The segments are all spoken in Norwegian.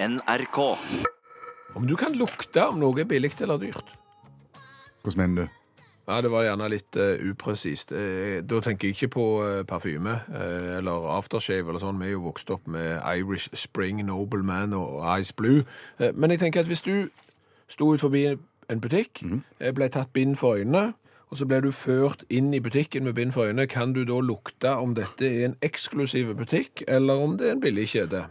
NRK. Om du kan lukte om noe er billig eller dyrt. Hvordan mener du? Ja, det var gjerne litt uh, upresist. Eh, da tenker jeg ikke på uh, parfyme eh, eller aftershave eller sånn. Vi er jo vokst opp med Irish Spring, Nobleman og Ice Blue. Eh, men jeg tenker at hvis du sto ut forbi en butikk, eh, ble tatt bind for øynene, og så ble du ført inn i butikken med bind for øynene, kan du da lukte om dette er en eksklusiv butikk, eller om det er en billig kjede?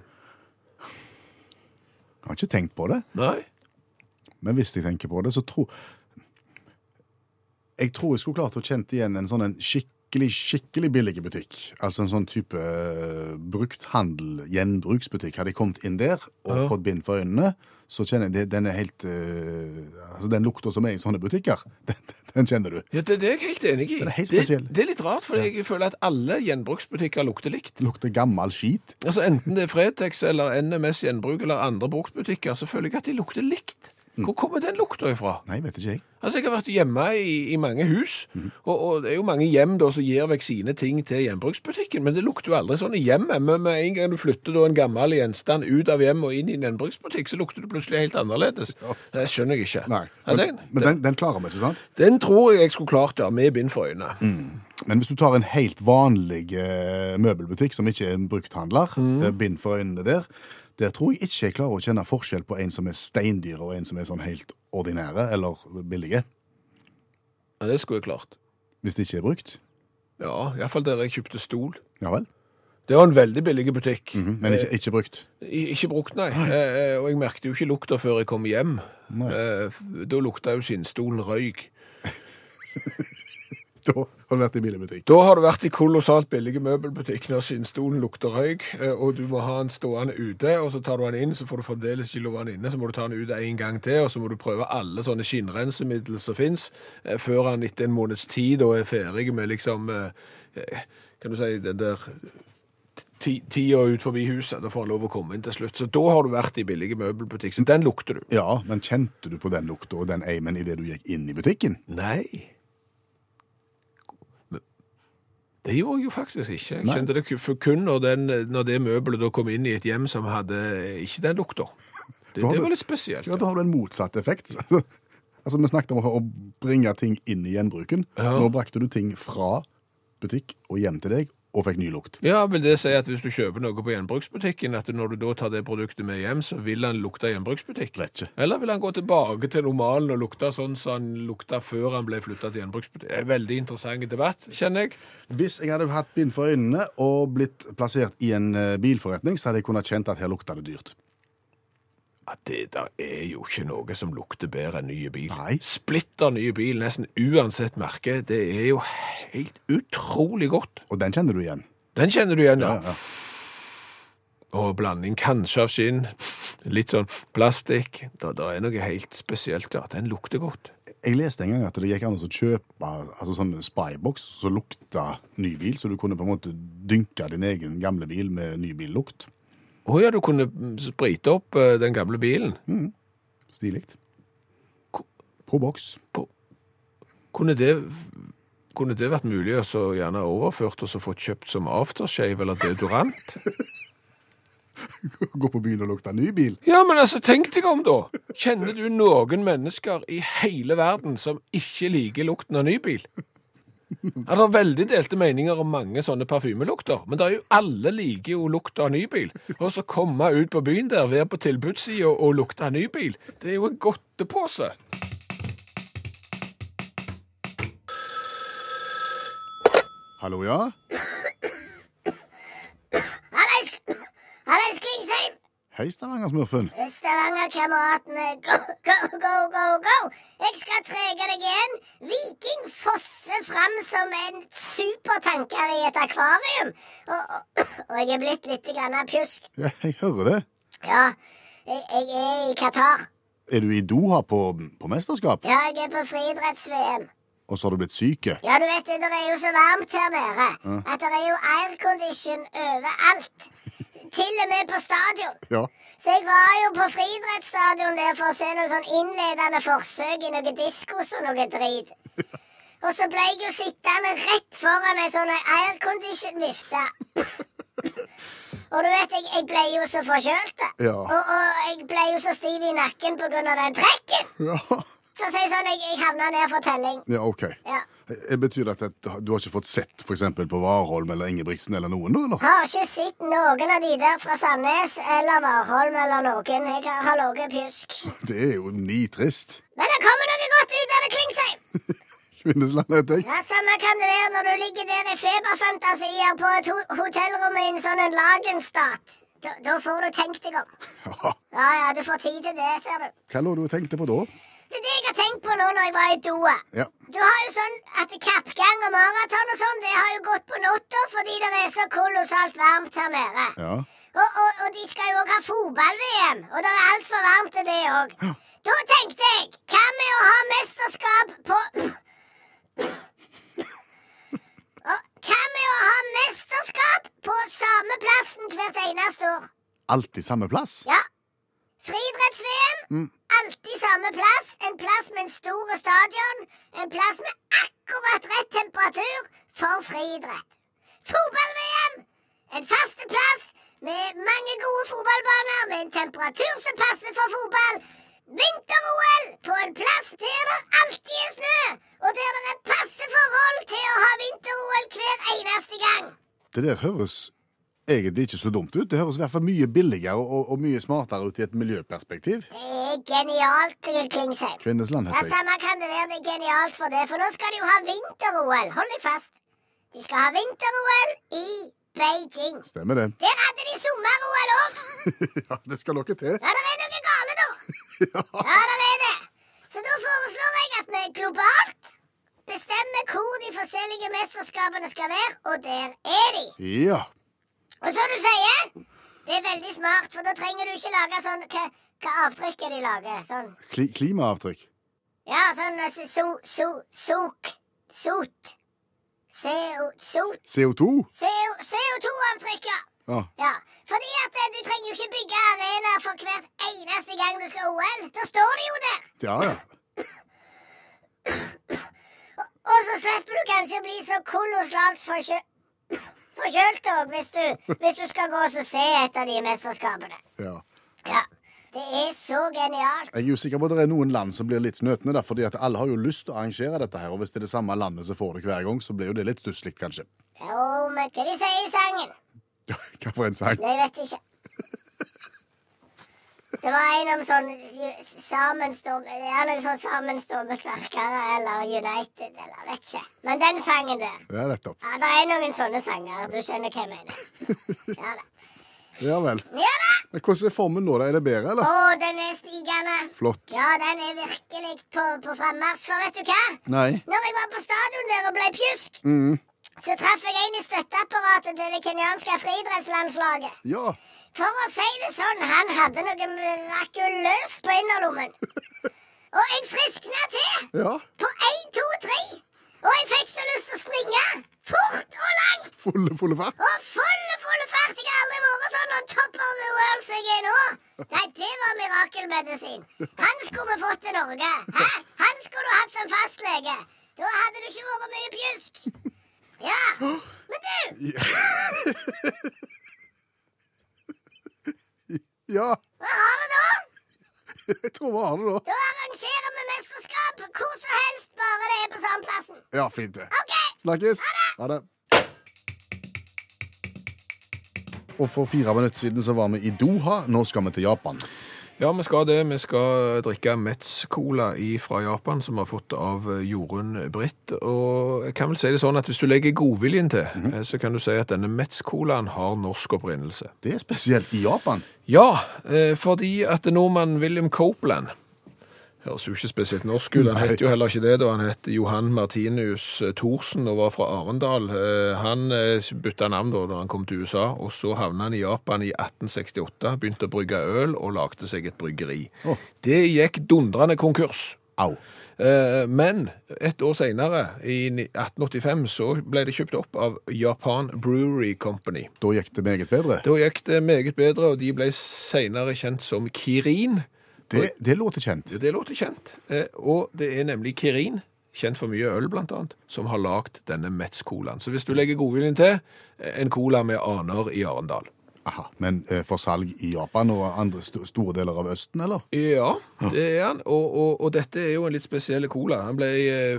Jeg har ikke tenkt på det, Nei? men hvis jeg tenker på det, så tror Jeg tror jeg skulle klart å kjent igjen en sånn en skikkelig, skikkelig billig butikk. Altså en sånn type eh, brukthandel, gjenbruksbutikk. Hadde jeg kommet inn der og Ja. fått bind for øynene, så kjenner jeg det, den er helt uh, Altså den lukta som er i sånne butikker, den, den kjenner du. Ja, det, det er jeg helt enig i. Den er helt det, spesiell. det er litt rart, for jeg føler at alle gjenbruksbutikker lukter likt. Lukter gammel skit. Altså Enten det er Fretex eller NMS Gjenbruk eller andre bruktbutikker, så føler jeg at de lukter likt. Hvor kommer den lukta ifra? Nei, vet ikke jeg. Altså, Jeg har vært hjemme i, i mange hus, og, og det er jo mange hjem da som gir vekk sine ting til gjenbruksbutikken, men det lukter jo aldri sånn i hjemmet. Men med en gang du flytter da en gammel gjenstand ut av hjemmet og inn i en gjenbruksbutikk, så lukter det plutselig helt annerledes. Det skjønner jeg ikke. Nei. Ja, Men, den, men den, den klarer vi ikke, sant? den tror jeg jeg skulle klart, ja, med bind for øynene. Men hvis du tar en helt vanlig eh, møbelbutikk som ikke er en brukthandler, eh, bind for øynene der, der tror jeg ikke jeg klarer å kjenne forskjell på en som er steindyr og en som er sånn helt ordinære eller billige, Ja, Det skulle jeg klart. hvis det ikke er brukt. Ja, iallfall der jeg kjøpte stol. Ja vel. Det var en veldig billig butikk. Men ikke, ikke brukt. I- Ikke brukt, nei. nei. eh, og jeg merket jo ikke lukta før jeg kom hjem. Eh, da lukta jo skinnstolen røyk. Da har du vært i billigbutikk. Da har du vært i kolossalt billige møbelbutikk når skinnstolen lukter røyk, eh, og du må ha den stående ute, og så tar du den inn, så får du fremdeles ikke lov den inne, så må du ta den ut en gang til, og så må du prøve alle sånne skinnrensemiddel som finnes, eh, før han etter en måneds tid da er ferdig med liksom, eh, kan du si, den der tida ut forbi huset, da får han lov å komme inn til slutt. Så da har du vært i billige møbelbutikk, så den lukter du. Ja, men kjente du på den lukta og den eimen idet du gikk inn i butikken? Nei. Men Det gjorde jeg jo faktisk ikke. Jeg Nei. kjente det kun når, den, når det møbelet da kom inn i et hjem som hadde ikke den lukta. Det, det var litt spesielt. Ja, da har du en motsatt effekt. altså, Vi snakket om å bringe ting inn i gjenbruken. Ja. Nå brakte du ting fra butikk og hjem til deg, og fikk ny lukt. Ja, vil det si at hvis du kjøper noe på gjenbruksbutikken, at når du da tar det produktet med hjem, så vil han lukte gjenbruksbutikk? Vet ikke. Eller vil han gå tilbake til normalen og lukte sånn som han lukta før han ble flytta til gjenbruksbutikk? Det er en veldig interessant debatt, kjenner jeg. Hvis jeg hadde hatt bind for øynene og blitt plassert i en eh, bilforretning, så hadde jeg kunnet kjent at her lukta det dyrt. Ja, det der er jo ikke noe som lukter bedre enn nye bil. Nei. Splitter nye bil, nesten uansett merke, det er jo helt utrolig godt. Og den kjenner du igjen. Den kjenner du igjen, ja. Ja, ja. Og blanding kanskje av skinn, litt sånn plastikk. Da, det er noe helt spesielt, ja. Den lukter godt. Jeg leste en gang at det gikk an å kjøpe altså sånn spybox som lukta ny bil, så du kunne på en måte dynke din egen gamle bil med ny billukt. Å ja, du kunne mm, sprite opp eh, den gamle bilen. Stilig. Ko- På boks. Kunne det, kunne det vært mulig å så gjerne overført og så fått kjøpt som aftershave eller deodorant? Gå på byen og lukte ny bil. Ja, men altså, tenk deg om da. Kjenner du noen mennesker i hele verden som ikke liker lukten av ny bil? Ja, det er veldig delte meninger om mange sånne parfymelukter, men det er jo alle liker jo lukta av ny bil. Og så komme ut på byen der, være på tilbudssida og lukte av ny bil, det er jo en godtepose. Hallo, ja? Hei, Stavanger-smurfen. Stavanger-kameratene, go, go, go, go, go! Jeg skal trege deg igjen. Viking fosser fram som en supertanker i et akvarium. Og, og, og jeg er blitt litt grann pjusk. Ja, jeg hører det. Ja, jeg, jeg er i Qatar. Er du i Doha på, på mesterskap? Ja, jeg er på friidretts-VM. Og så har du blitt syke? Ja, du vet det, det er jo så varmt her nede at det er jo aircondition overalt. Til og med på stadion. Ja. Så jeg var jo på friidrettsstadion der for å se noen sånn innledende forsøk i noe diskos og noe drit. Og så ble jeg jo sittende rett foran ei sånn aircondition-vifte. Og du vet, jeg, jeg ble jo så forkjølt. Ja. Og, og jeg ble jo så stiv i nakken pga. den trekken. Ja, For å si sånn, jeg, jeg havna ned for telling. ja OK. Ja. Eh, Betyr det at du har ikke fått sett for eksempel på Warholm eller Ingebrigtsen eller noen, eller? Har ikke sett noen av de der fra Sandnes eller Warholm eller noen. Jeg har, har ligget pjusk. Det er jo nitrist. Men det kommer noe godt ut av det, Klingsheim. Kvinnesland heter jeg. Ja, Samme kan det være når du ligger der i feberfantasier på et ho hotellrom i en sånn en lagenstat. Da, da får du tenkt deg om. Ja. Ja, ja, du får tid til det, ser du. Hva lå du og tenkte på da? Det er det jeg har tenkt på nå når jeg var i Doha. Ja. Du har jo sånn at kappgang og maraton og sånn, det har jo gått på natta fordi det er så kolossalt varmt her nede. Ja. Og, og, og de skal jo òg ha fotball-VM, og det er altfor varmt til det òg. Da tenkte jeg, hva med å ha mesterskap på Og Hva med å ha mesterskap på samme plassen hvert eneste år? Alltid samme plass? Ja. Friidretts-VM. Mm. Alltid samme plass. En plass med en stor stadion. En plass med akkurat rett temperatur for friidrett. Fotball-VM. En faste plass med mange gode fotballbaner med en temperatur som passer for fotball. Vinter-OL på en plass der det alltid er snø, og der det er passe forhold til å ha vinter-OL hver eneste gang. Det der høres egentlig ikke så dumt ut. Det høres i hvert fall mye billigere og, og mye smartere ut i et miljøperspektiv. Det er genialt, Klingsheim. Kvinnesland heter jeg. Samme kan det være. Det er genialt for det. For nå skal de jo ha vinter-OL. Hold deg fast. De skal ha vinter-OL i Beijing. Stemmer det. Der hadde de sommer-OL òg. ja, det skal noe til. Ja, det er noe gale, da. Ja, det er det. Så da foreslår jeg at vi globalt bestemmer hvor de forskjellige mesterskapene skal være, og der er de. Ja. Og så du sier, det er veldig smart, for da trenger du ikke lage sånn Hva, avtrykket avtrykk er de lager? Sånn Kli klimaavtrykk. Ja, sånn altså, so, so, sok, sot, CO, sot, CO2? CO, CO2-avtrykk, ja. Ah. ja. Fordi at eh, du trenger jo ikke bygge arenaer for hvert eneste gang du skal OL. Da står de jo der. Ja, ja. Og så slipper du kanskje å bli så kolossalt forkjø forkjølt òg, hvis, du- hvis du skal gå og se et av de mesterskapene. Ja. Det er så genialt. Jeg er jo sikker på at det er noen land som blir litt snøtende, da, fordi at alle har jo lyst til å arrangere dette her, og hvis det er det samme landet som får det hver gang, så blir jo det litt stusslig, kanskje. Jo, men hva de sier i sangen? Hva for en sang? Det vet jeg ikke. Det var en om sånn sammenstående sammen står Ja, noe sånn sammenstående sterkere, eller United, eller vet ikke. Men den sangen der Ja, nettopp. Ja, det er noen sånne sanger. Du skjønner hva jeg mener. Ja da. Ja vel. Ja da. Men hvordan er formen nå, da? Er det bedre, Å, eller? den er stigende. Flott. Ja, den er virkelig på, på frammarsj. For vet du hva? Nei. Når jeg var på stadion der og ble pjusk, Mm. så traff jeg en i støtteapparatet til det kenyanske friidrettslandslaget. Ja. For å si det sånn, han hadde noe mirakuløst på innerlommen. Og jeg friskna til Ja. på én, to, tre. Og jeg fikk så lyst til å springe. Fort og langt. Fulle, fulle fart. Og fulle, fulle fart. Jeg har aldri vært sånn on top of the world som jeg er nå. Nei, det var mirakelmedisin. Han skulle vi fått til Norge. Hæ? Han skulle du hatt som fastlege. Da hadde du ikke vært mye pjusk. Ja. Men du, Ja. hva har vi da? Jeg tror vi har det, da. Da arrangerer Ja, fint det. OK. Snakkes. Ha det. Og for fire minutter siden så var vi i Doha. Nå skal vi til Japan. Ja, vi skal det. Vi skal drikke Metz-cola fra Japan, som vi har fått av Jorunn Britt. Og jeg kan vel si det sånn at hvis du legger godviljen til, eh, så kan du si at denne Metz-colaen har norsk opprinnelse. Det er spesielt i Japan. Ja, eh, fordi at nordmannen William Copeland Høres jo ikke spesielt norsk ut. Han het jo heller ikke det da. Han het Johan Martinius eh, Thorsen og var fra Arendal. Eh, Han eh, bytta navn da han kom til USA, og så havna han i Japan i 1868. Begynte å brygge øl og lagde seg et bryggeri. Oh. Det gikk dundrende konkurs. Au. Men et år senere, i 1885, så ble det kjøpt opp av Japan Brewery Company. Da gikk det meget bedre. Da gikk det meget bedre, og de ble senere kjent som Kirin. Det, det låter kjent. Det låter kjent. Eh, Og det er nemlig Kirin, kjent for mye øl blant annet, som har lagd denne Metz-colaen. Så hvis du legger godviljen til, eh, en cola med aner i Arendal. Aha, Men eh, for salg i Japan og andre st store deler av Østen, eller? Ja, det er han. Og, og, og dette er jo en litt spesiell cola. Han ble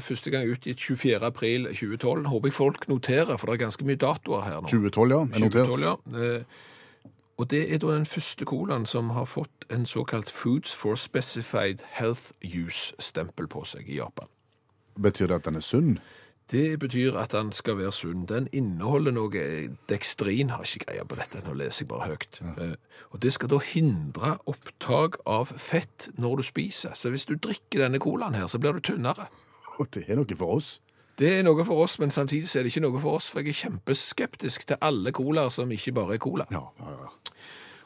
første gang utgitt 24. april 2012. Håper jeg folk noterer, for det er ganske mye datoer her nå. 2012, ja. Er 2012, ja. Eh, Og det er da den første colaen som har fått en såkalt Foods for Specified Health Use-stempel på seg i Japan. Betyr det at den er sunn? Det betyr at den skal være sunn. Den inneholder noe dekstrin, har ikke greie på dette, nå leser jeg bare høyt. Ja. Og det skal da hindre opptak av fett når du spiser. Så hvis du drikker denne colaen her, så blir du tynnere. Og det er noe for oss. Det er noe for oss, men samtidig er det ikke noe for oss, for jeg er kjempeskeptisk til alle colaer som ikke bare er cola. Ja, ja, ja.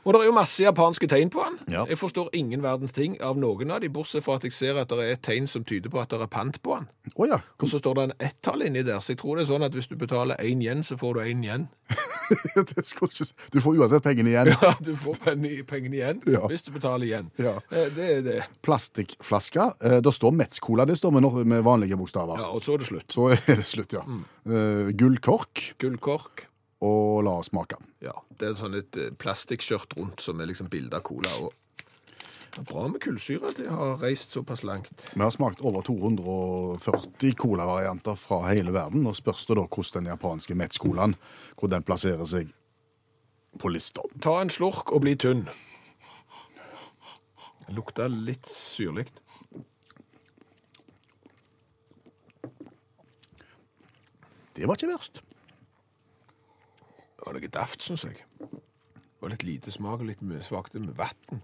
Og det er jo masse japanske tegn på den. Ja. Jeg forstår ingen verdens ting av noen av de, bortsett fra at jeg ser at det er et tegn som tyder på at det er pant på den. Oh, ja. Og så står det en ett-tall inni der, så jeg tror det er sånn at hvis du betaler én yen, så får du én yen. ikke... Du får uansett pengene igjen. Ja, du får pengene igjen Ja. hvis du betaler igjen. Ja. Eh, Det er det. Plastikkflaske. Eh, Det står Metz-cola, det står med, med vanlige bokstaver. Ja, og så er det slutt. Så er det slutt, ja. Mm. gullkork, Gullkork. Og la oss smake. Ja, det er sånn et eh, plastikkskjørt rundt som er liksom bilde av cola. Og det er bra med kullsyre De har ha reist såpass langt. Vi har smakt over 240 colavarianter fra hele verden, og spørs det da hvordan den japanske Metz-colaen hvor den plasserer seg på lista. Ta en slurk og bli tynn. Det lukter litt syrlig. Det var ikke verst. Det var noe daft, syns jeg. Det var litt lite smak og litt svakte med vann.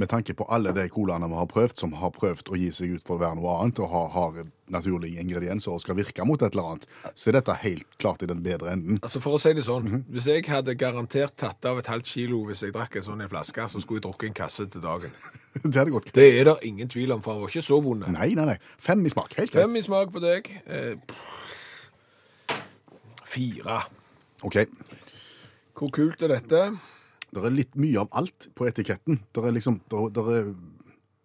Med tanke på alle de colaene vi har prøvd, som har prøvd å gi seg ut for å være noe annet, og har, har naturlige ingredienser og skal virke mot et eller annet, så er dette helt klart i den bedre enden. Altså For å si det sånn, hvis jeg hadde garantert tatt av et halvt kilo hvis jeg drakk en sånn en flaske, så skulle jeg drukket en kasse til dagen. Det er det godt. Det er det ingen tvil om, for han var ikke så vond. Nei, nei, nei. Fem i smak. Helt greit. Fem i smak på deg. Eh, fire. OK. Hvor kult er dette? Det er litt mye av alt på etiketten. Det er liksom der, der er,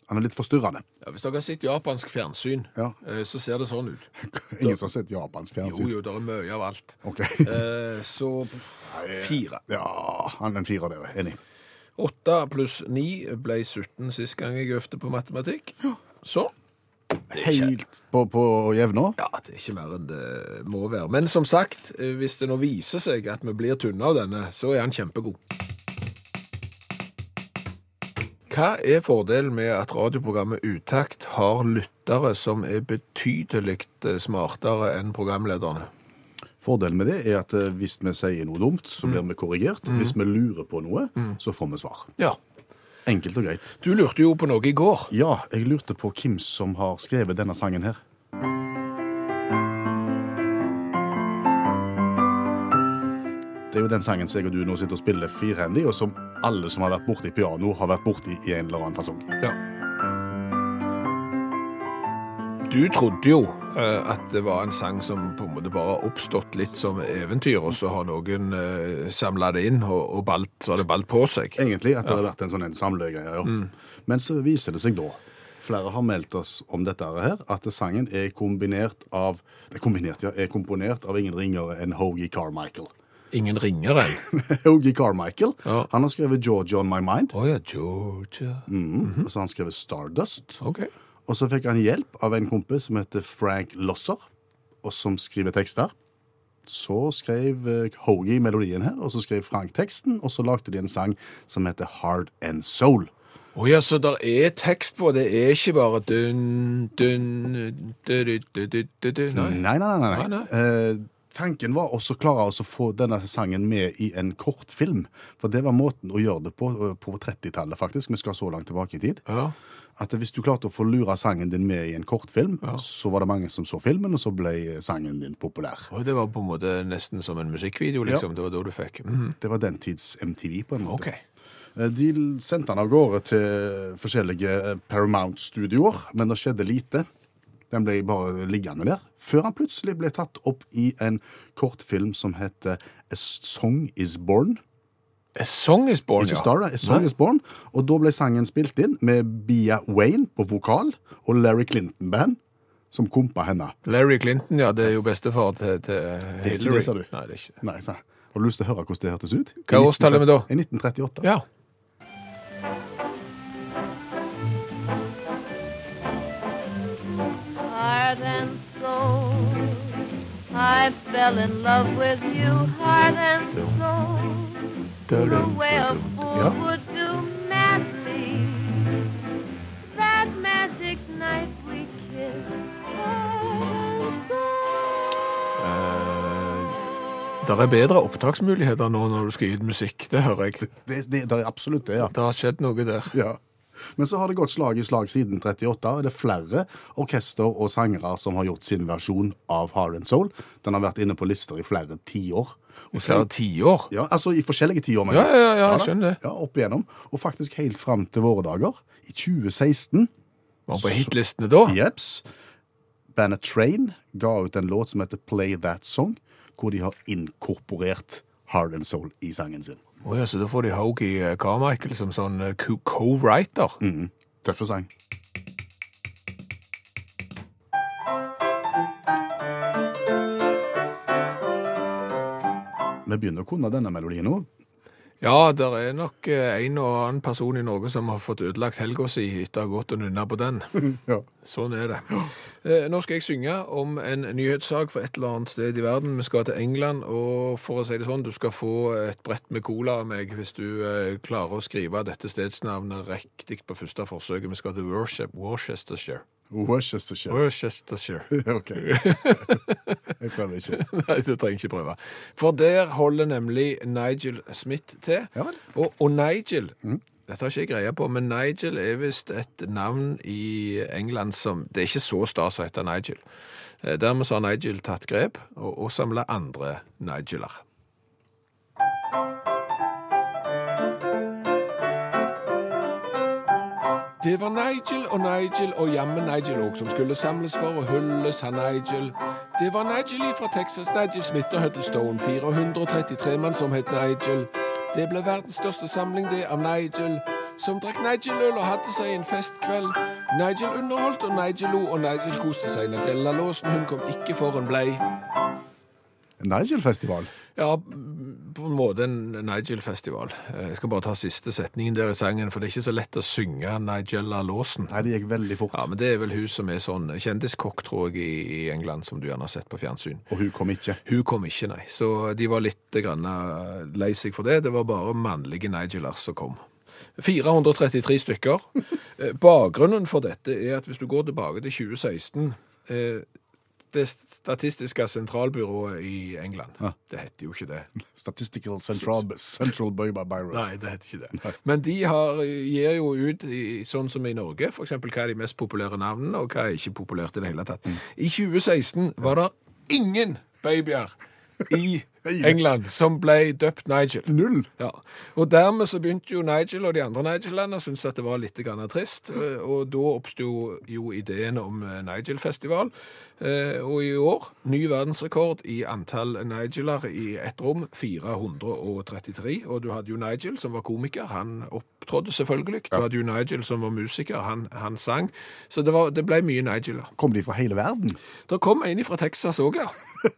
Han er litt forstyrrende. Ja, hvis dere har sett japansk fjernsyn, Ja. eh, så ser det sånn ut. Ingen som har sett japansk fjernsyn. jo, jo, det er mye av alt. OK. Eh, så fire. Ja, han er en firer der. Enig. Åtte pluss ni ble 17 sist gang jeg øvde på matematikk. Så Helt på, på jevna. Ja, det er ikke mer enn det må være. Men som sagt, eh, hvis det nå viser seg at vi blir tynne av denne, så er han kjempegod. Hva er fordelen med at radioprogrammet Utakt har lyttere som er betydelig eh, smartere enn programlederne? Fordelen med det er at eh, hvis vi sier noe dumt, så blir vi korrigert. Hvis vi lurer på noe, så får vi svar. Ja. Enkelt og greit. Du lurte jo på noe i går. Ja, jeg lurte på hvem som har skrevet denne sangen her. Det er jo den sangen som jeg og du nå sitter og spiller firhendig, og som alle som har vært borti piano, har vært borti i en eller annen fasong. Ja. Du trodde jo eh, at det var en sang som på en måte bare har oppstått litt som eventyr, og så har noen uh, samla det inn, og, og balt, så har det balt på seg. Egentlig at det har vært en sånn en samlegreie. Ja. Men så viser det seg da, flere har meldt oss om dette her, at sangen er kombinert av, er kombinert, ja, er komponert av ingen ringere enn Hogie Carmichael. Ingen ringer enn. Hogie Carmichael, Ja. han har skrevet Georgia on my mind, Oh, ja, Georgia. mm. og så har han skrevet Stardust, OK. Og så fikk han hjelp av en kompis som heter Frank Losser, og som skriver tekster. Så skrev eh, Hoagie melodien her, og så skrev Frank teksten, og så lagde de en sang som heter Hard and Soul. Å ja, så der er tekst på, det er ikke bare dun, dun, du, du, du, du, du, du. Nei. Nei, nei, nei. nei. Nei, nei. Eh, tanken var også å klare å få denne sangen med i en kortfilm. For det var måten å gjøre det på eh, på 30-tallet, faktisk. Vi skal så langt tilbake i tid. Ja. At hvis du klarte å få lura sangen din med i en kortfilm, så var det mange som så filmen, og så ble sangen din populær. Og det var på en måte nesten som en musikkvideo, liksom. Det var da du fikk. Mhm. Det var den tids MTV, på en måte. OK. Eh, De sendte han av gårde til forskjellige eh, Paramount-studioer, men det skjedde lite. Den ble bare liggende der, før han plutselig ble tatt opp i en kortfilm som heter A Song Is Born. A Song Is Born, Ikke ja. Star, A Song Nei. Is Born. Og da ble sangen spilt inn med Bia Wayne på vokal og Larry Clinton Band som kompa henne. Larry Clinton, ja, det er jo bestefar til, til er ikke det, sa du? Nei, det er ikke det. Nei, sa- Har du lyst til å høre hvordan det hørtes ut? Hva årstall er vi da? I 1938. Ja. heart and soul. I fell in love with you, heart and soul. The way a fool Ja. would do madly. That magic night we kissed. heart and soul. Eh, der er bedre opptaksmuligheter nå når du skal gi ut musikk, det hører jeg. Det, det, det er absolutt det, ja. Det har skjedd noe der. ja. Men så har det gått slag i slag siden 38. og Det er flere orkester og sangere som har gjort sin versjon av Hard and Soul. Den har vært inne på lister i flere tiår. Og så er det tiår. Ja, altså i forskjellige tiår. mener Ja, jeg. ja, ja, jeg da. skjønner det. Ja, opp igjennom. Og faktisk helt fram til våre dager. I 2016 Var på hitlistene da. Jeps. Bandet Train ga ut en låt som heter Play That Song, hvor de har inkorporert Hard and Soul i sangen sin. Å ja, så da får de Hoagie Carmichael som sånn eh, co- co-writer. Mm. Tøffe sang. Vi begynner å kunne denne melodien nå. Ja, det er nok eh, en og annen person i Norge som har fått ødelagt helga si etter å ha gått og nunna på den. Ja. Sånn er det. Eh, Nå skal jeg synge om en nyhetssak fra et eller annet sted i verden. Vi skal til England, og for å si det sånn, du skal få et brett med cola av meg hvis du eh, klarer å skrive dette stedsnavnet riktig på første forsøket. Vi skal til Worcester- Worcestershire. Worcestershire. Worcestershire. OK. Jeg prøver ikke. Nei, du trenger ikke prøve. For der holder nemlig Nigel Smith til. Ja vel. Og, og Nigel Dette har ikke jeg greie på, men Nigel er visst et navn i England som Det er ikke så stas å hete Nigel. Eh, Dermed har Nigel tatt grep og, og samla andre Nigeler. Det var Nigel og Nigel og jammen Nigel òg som skulle samles for å hylles han Nigel. Det var Nigel fra Texas, Nigel Smith og Huddlestone, 433 mann som het Nigel. Det ble verdens største samling, det av Nigel, som drakk Nigel-øl og hadde seg en festkveld. Nigel underholdt, og Nigel lo, og Nigel koste seg. Nigella Låsen, hun kom ikke for en blei. Nigel-festival. Ja, på en måte en Nigel-festival. Jeg skal bare ta siste setningen der i sangen, for det er ikke så lett å synge Nigella Lawson. Nei, det gikk veldig fort. Ja, men det er vel hun som er sånn kjendiskokk, tror jeg, i, England, som du gjerne har sett på fjernsyn. Og hun kom ikke. Hun kom ikke, nei. Så de var litt grann eh, lei seg for det. Det var bare mannlige Nigeler som kom. 433 stykker. Eh, Bakgrunnen for dette er at hvis du går tilbake til 2016 eh, Det statistiske sentralbyrået i England, Ja. det heter jo ikke det. Statistical Central, Central Burma Nei, det heter ikke det. Men de har, gir jo ut, i, sånn som i Norge, eksempel hva er de mest populære navnene, og hva er ikke populært i det hele tatt. I 2016 var det ingen babyer i England som ble døpt Nigel. Null! Ja, og dermed så begynte jo Nigel og de andre Nigel-landene å synes at det var litt grann trist, eh, og da oppstod jo ideen om eh, Nigel-festival. Eh, Og i år, ny verdensrekord i antall Nigeler i ett rom, 433. Og du hadde jo Nigel som var komiker, han opptrådte selvfølgelig. Du hadde jo Nigel som var musiker, han, han sang. Så det, var, det ble mye Nigeler. Kom de fra hele verden? Det kom en fra Texas òg, ja.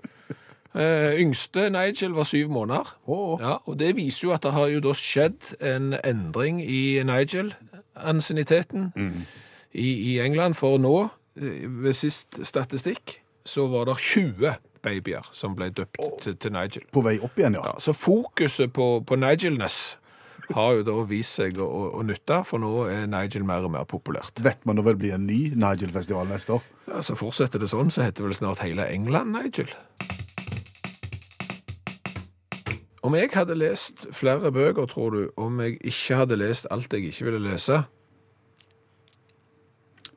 Eh, yngste Nigel var syv måneder. Oh. Ja, og det viser jo at det har jo da skjedd en endring i Nigel-ansienniteten i, i England. For nå, eh, ved sist statistikk, så var det 20 babyer som ble døpt til, til Nigel. På vei opp igjen, ja. Ja, så fokuset på, på Nigelness har jo da vist seg å, å, nytte, for nå er Nigel mer og mer populært. Vet man det vel bli en ny Nigel-festival neste år? Ja, så fortsetter det sånn, så heter vel snart hele England Nigel. Om jeg hadde lest flere bøker, tror du, om jeg ikke hadde lest alt jeg ikke ville lese?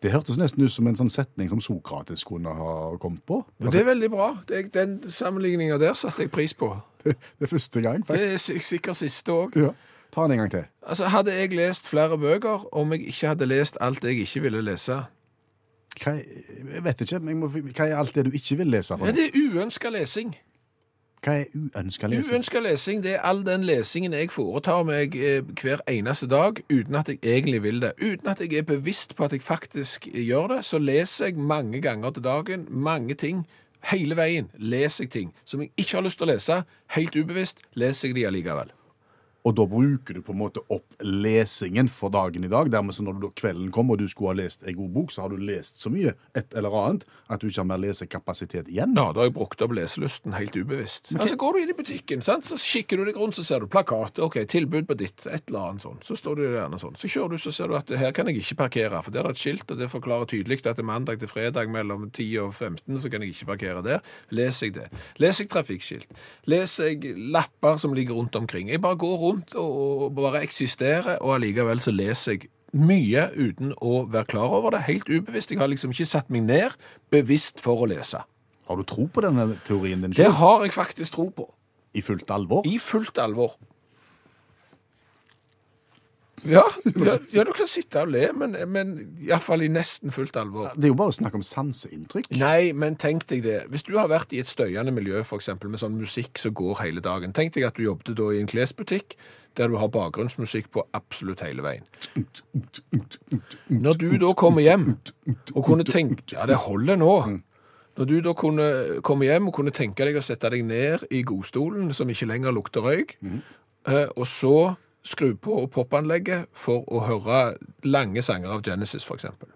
Det hørtes nesten ut som en sånn setning som Sokrates kunne ha kommet på. Altså, det er veldig bra. Det, den sammenligninga der satte jeg pris på. det er første gang. faktisk. Det er sikkert siste òg. Ja. Ta den en gang til. Altså, hadde jeg lest flere bøker om jeg ikke hadde lest alt jeg ikke ville lese? Hva, jeg vet ikke, men må, hva er alt det du ikke vil lese? For Ja, det er uønska lesing. Hva er uønska lesing? Uønska lesing det er all den lesingen jeg foretar meg eh, hver eneste dag uten at jeg egentlig vil det. Uten at jeg er bevisst på at jeg faktisk gjør det, så leser jeg mange ganger til dagen mange ting hele veien leser jeg ting som jeg ikke har lyst til å lese. Helt ubevisst leser jeg de allikevel. Og da bruker du på en måte opp lesingen for dagen i dag. Dermed så når du da kvelden kommer og du skulle ha lest en god bok, så har du lest så mye, et eller annet, at du ikke har mer lesekapasitet igjen. Ja, da har jeg brukt opp leselysten helt ubevisst. Altså, går du inn i butikken, sant? så kikker du deg rundt, så ser du plakater. ok, tilbud på ditt, et eller annet sånn. Så står du gjerne sånn. Så kjører du, så ser du at her kan jeg ikke parkere, for der er et skilt, og det forklarer tydelig at det er mandag til fredag mellom 10 og 15, så kan jeg ikke parkere der. Leser jeg det? Leser jeg trafikkskilt? Leser jeg lapper som ligger rundt omkring? Jeg bare går rundt og, og bare eksisterer, og allikevel så leser jeg mye uten å være klar over det. Helt ubevisst. Jeg har liksom ikke satt meg ned bevisst for å lese. Har du tro på denne teorien din Det har jeg faktisk tro på. I fullt alvor? I fullt alvor. Ja, ja, ja, du kan sitte og le, men, men iallfall i nesten fullt alvor. Det er jo bare å snakke om sanseinntrykk. Nei, men tenk deg det. Hvis du har vært i et støyende miljø, eksempel, med sånn musikk som går hele dagen. Tenk deg at du jobbet da i en klesbutikk der du har bakgrunnsmusikk på absolutt hele veien. Når du da kommer hjem og kunne tenke Ja, det holder nå. Når du da kunne komme hjem og kunne tenke deg å sette deg ned i godstolen, som ikke lenger lukter røyk, eh, og så skru på popanlegget for å høre lange sanger av Genesis, eksempel.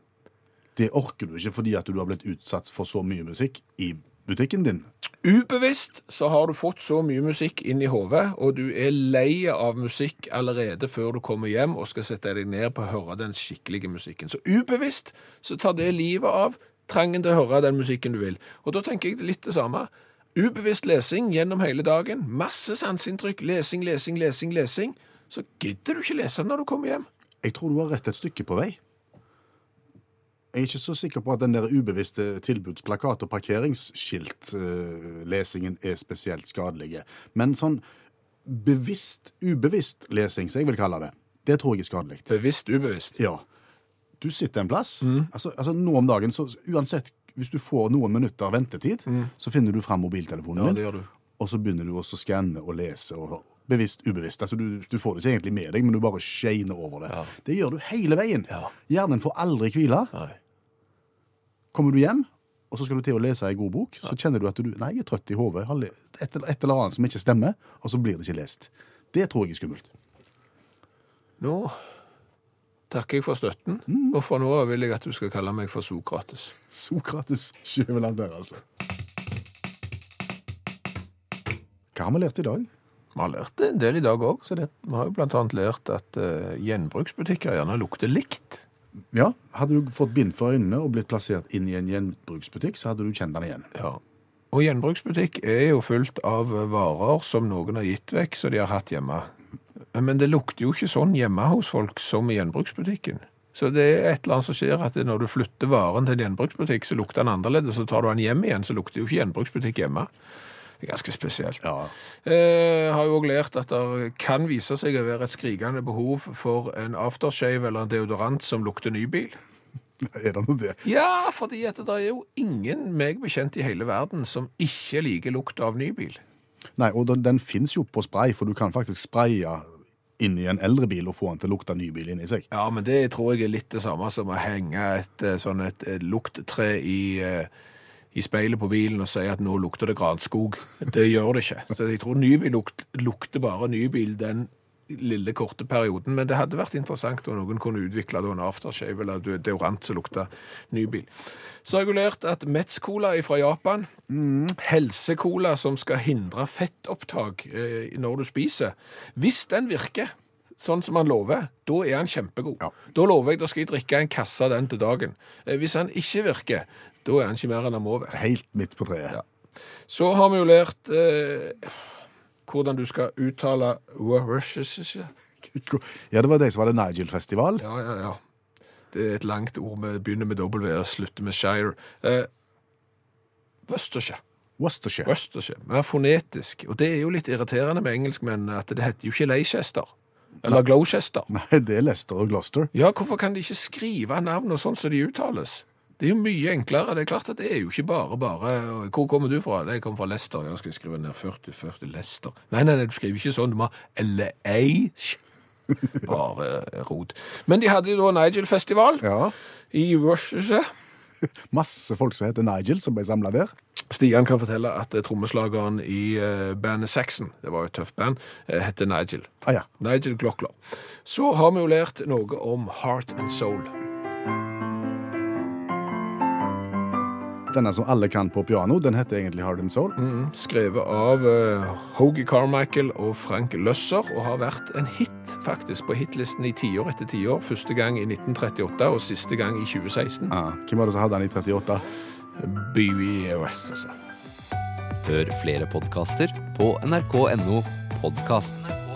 Det orker du ikke fordi at du har blitt utsatt for så mye musikk i butikken din. Ubevisst så har du fått så mye musikk inn i hodet, og du er lei av musikk allerede før du kommer hjem og skal sette deg ned på å høre den skikkelige musikken. Så ubevisst så tar det livet av trangen til å høre den musikken du vil. Og da tenker jeg litt det samme. Ubevisst lesing gjennom hele dagen. Masse sanseinntrykk. Lesing, lesing, lesing, lesing. Så gidder du ikke lese når du kommer hjem. Jeg tror du har rett et stykke på vei. Jeg er ikke så sikker på at den der ubevisste tilbudsplakat- og parkeringsskiltlesingen er spesielt skadelige. Men sånn bevisst, ubevisst lesing, som jeg vil kalle det, det tror jeg er skadelig. Bevisst, ubevisst. Ja. Du sitter en plass. Mm. Altså, altså nå om dagen, så uansett, hvis du får noen minutter ventetid, så finner du fram mobiltelefonen Mm. Ja, din, og så begynner du også å skanne og lese og bevisst, ubevisst. Altså, du, du får det ikke egentlig med deg, men du bare skeiner over det. Ja. Det gjør du hele veien. Ja. Hjernen får aldri hvile. Nei. Kommer du hjem, og så skal du til å lese ei god bok, så kjenner du at du nei, jeg er trøtt i hodet, et, eller- et eller annet som ikke stemmer, og så blir det ikke lest. Det tror jeg er skummelt. Nå takker jeg for støtten, og fra nå av vil jeg at du skal kalle meg for Sokrates. Sokrates Skjæveland der, altså. Hva har vi lært i dag? Vi har lært det en del i dag òg. Vi har jo annet lært at uh, gjenbruksbutikker gjerne lukter likt. Ja, Hadde du fått bind for øynene og blitt plassert inn i en gjenbruksbutikk, så hadde du kjent den igjen. Ja. Og gjenbruksbutikk er jo fullt av varer som noen har gitt vekk, så de har hatt hjemme. Men det lukter jo ikke sånn hjemme hos folk som i gjenbruksbutikken. Så det er et eller annet som skjer at når du flytter varen til en gjenbruksbutikk, så lukter den annerledes, så tar du den hjem igjen, så lukter jo ikke gjenbruksbutikk hjemme. Det er ganske spesielt. Ja. Jeg har jo også lært at det kan vise seg å være et skrikende behov for en aftershave eller en deodorant som lukter ny bil. Er det noe det? Ja, fordi at det er jo ingen meg bekjent i hele verden som ikke liker lukt av ny bil. Nei, og den, den fins jo på spray, for du kan faktisk spraye inn i en eldre bil og få den til å lukte ny bil inni seg. Ja, men det tror jeg er litt det samme som å henge et eh, sånn et, et lukttre i, eh, i speilet på bilen og sier at nå lukter det granskog. Det gjør det ikke. Så jeg tror nybil lukt, lukter bare nybil den lille korte perioden, men det hadde vært interessant om noen kunne utvikle en aftershave eller deodorant som lukta nybil. Så har jeg lært at Metz-cola fra Japan, helsecola som skal hindre fettopptak eh, når du spiser, hvis den virker sånn som han lover, da er han kjempegod. Ja. Da lover jeg, da skal jeg drikke en kasse av den til dagen. Eh, Hvis han ikke virker, da er han ikke mer enn han må være. Helt midt på treet. Ja. Så har vi jo lært eh, hvordan du skal uttale Ja, det var de som var det Nigel-festival. Ja, ja, ja. Det er et langt ord. Vi begynner med W og slutter med Shire. Eh, Worcestershire. Worcestershire. Worcestershire. Mer fonetisk. Og det er jo litt irriterende med engelskmennene at det heter jo ikke Leicester. Eller Gloucester. Nei, det er Leicester og Gloucester. Ja, hvorfor kan de ikke skrive navnene sånn som de uttales? Det er jo mye enklere. Det er klart at det er jo ikke bare bare Hvor kommer du fra? Jeg kommer fra Leicester. Jeg skal skrive ned 40, 40 Leicester? Nei, nei, nei, du skriver ikke sånn. Du må ha LA. Bare rot. Men de hadde jo da Nigel-festival Ja. i Worcestershire. Masse folk som heter Nigel, som ble samla der. Stian kan fortelle at eh, trommeslageren i eh, bandet Saxon, det var jo et tøft band, eh, heter Nigel. Ah, ja. Nigel Glockler. Så har vi jo lært noe om Heart and Soul. Denne som alle kan på piano, den heter egentlig Hard and Soul. Skrevet av uh, Hogie Carmichael og Frank Løsser, og har vært en hit faktisk på hitlisten i tiår etter tiår. Første gang i 1938 og siste gang i 2016. Ah, hvem var det som hadde den i 38? West, altså. Hør flere podkaster på nrk.no podkast.